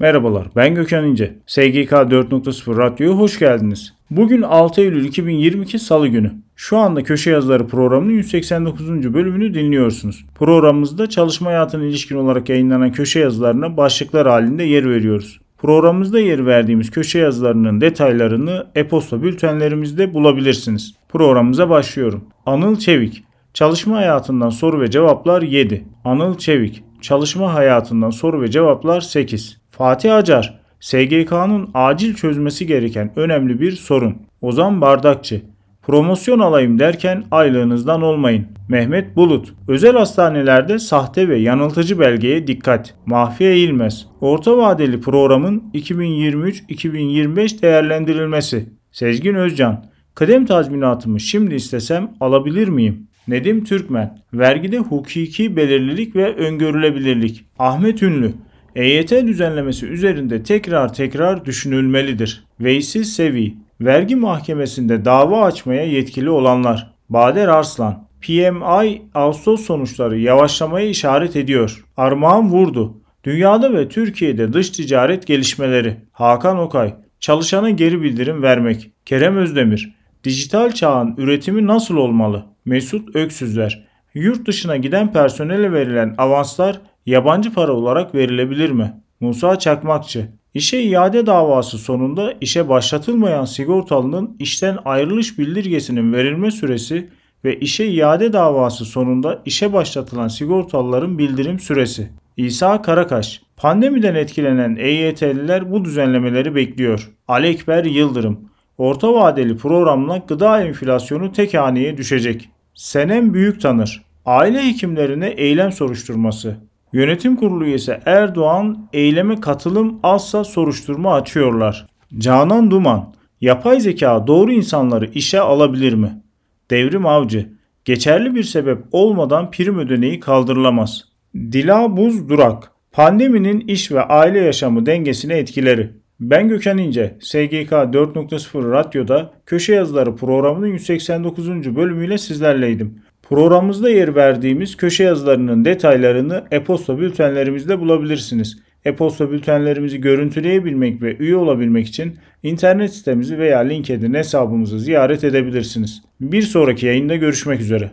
Merhabalar, ben Gökhan İnce. SGK 4.0 Radyo'ya hoş geldiniz. Bugün 6 Eylül 2022 Salı günü. Şu anda Köşe Yazıları programının 189. bölümünü dinliyorsunuz. Programımızda çalışma hayatına ilişkin olarak yayınlanan köşe yazılarına başlıklar halinde yer veriyoruz. Programımızda yer verdiğimiz köşe yazılarının detaylarını e-posta bültenlerimizde bulabilirsiniz. Programımıza başlıyorum. Anıl Çevik Çalışma hayatından soru ve cevaplar 7. Anıl Çevik Çalışma hayatından soru ve cevaplar 8. Fatih Acar SGK'nın acil çözmesi gereken önemli bir sorun. Ozan Bardakçı Promosyon alayım derken aylığınızdan olmayın. Mehmet Bulut Özel hastanelerde sahte ve yanıltıcı belgeye dikkat. Mahfiye İlmez Orta vadeli programın 2023-2025 değerlendirilmesi. Sezgin Özcan Kıdem tazminatımı şimdi istesem alabilir miyim? Nedim Türkmen Vergide hukuki belirlilik ve öngörülebilirlik. Ahmet Ünlü EYT düzenlemesi üzerinde tekrar tekrar düşünülmelidir. Veysi Sevi Vergi mahkemesinde dava açmaya yetkili olanlar. Bader Arslan PMI Ağustos sonuçları yavaşlamaya işaret ediyor. Armağan Vurdu Dünyada ve Türkiye'de dış ticaret gelişmeleri. Hakan Okay Çalışana geri bildirim vermek. Kerem Özdemir Dijital çağın üretimi nasıl olmalı? Mesut Öksüzler Yurt dışına giden personele verilen avanslar yabancı para olarak verilebilir mi? Musa Çakmakçı İşe iade davası sonunda işe başlatılmayan sigortalının işten ayrılış bildirgesinin verilme süresi ve işe iade davası sonunda işe başlatılan sigortalıların bildirim süresi. İsa Karakaş Pandemiden etkilenen EYT'liler bu düzenlemeleri bekliyor. Alekber Yıldırım Orta vadeli programla gıda enflasyonu tek haneye düşecek. Senem Büyük tanır. Aile hekimlerine eylem soruşturması. Yönetim kurulu üyesi Erdoğan eyleme katılım azsa soruşturma açıyorlar. Canan Duman Yapay zeka doğru insanları işe alabilir mi? Devrim Avcı Geçerli bir sebep olmadan prim ödeneği kaldırılamaz. Dila Buz Durak Pandeminin iş ve aile yaşamı dengesine etkileri. Ben Gökhan İnce, SGK 4.0 Radyo'da Köşe Yazıları programının 189. bölümüyle sizlerleydim. Programımızda yer verdiğimiz köşe yazılarının detaylarını e-posta bültenlerimizde bulabilirsiniz. E-posta bültenlerimizi görüntüleyebilmek ve üye olabilmek için internet sitemizi veya LinkedIn hesabımızı ziyaret edebilirsiniz. Bir sonraki yayında görüşmek üzere.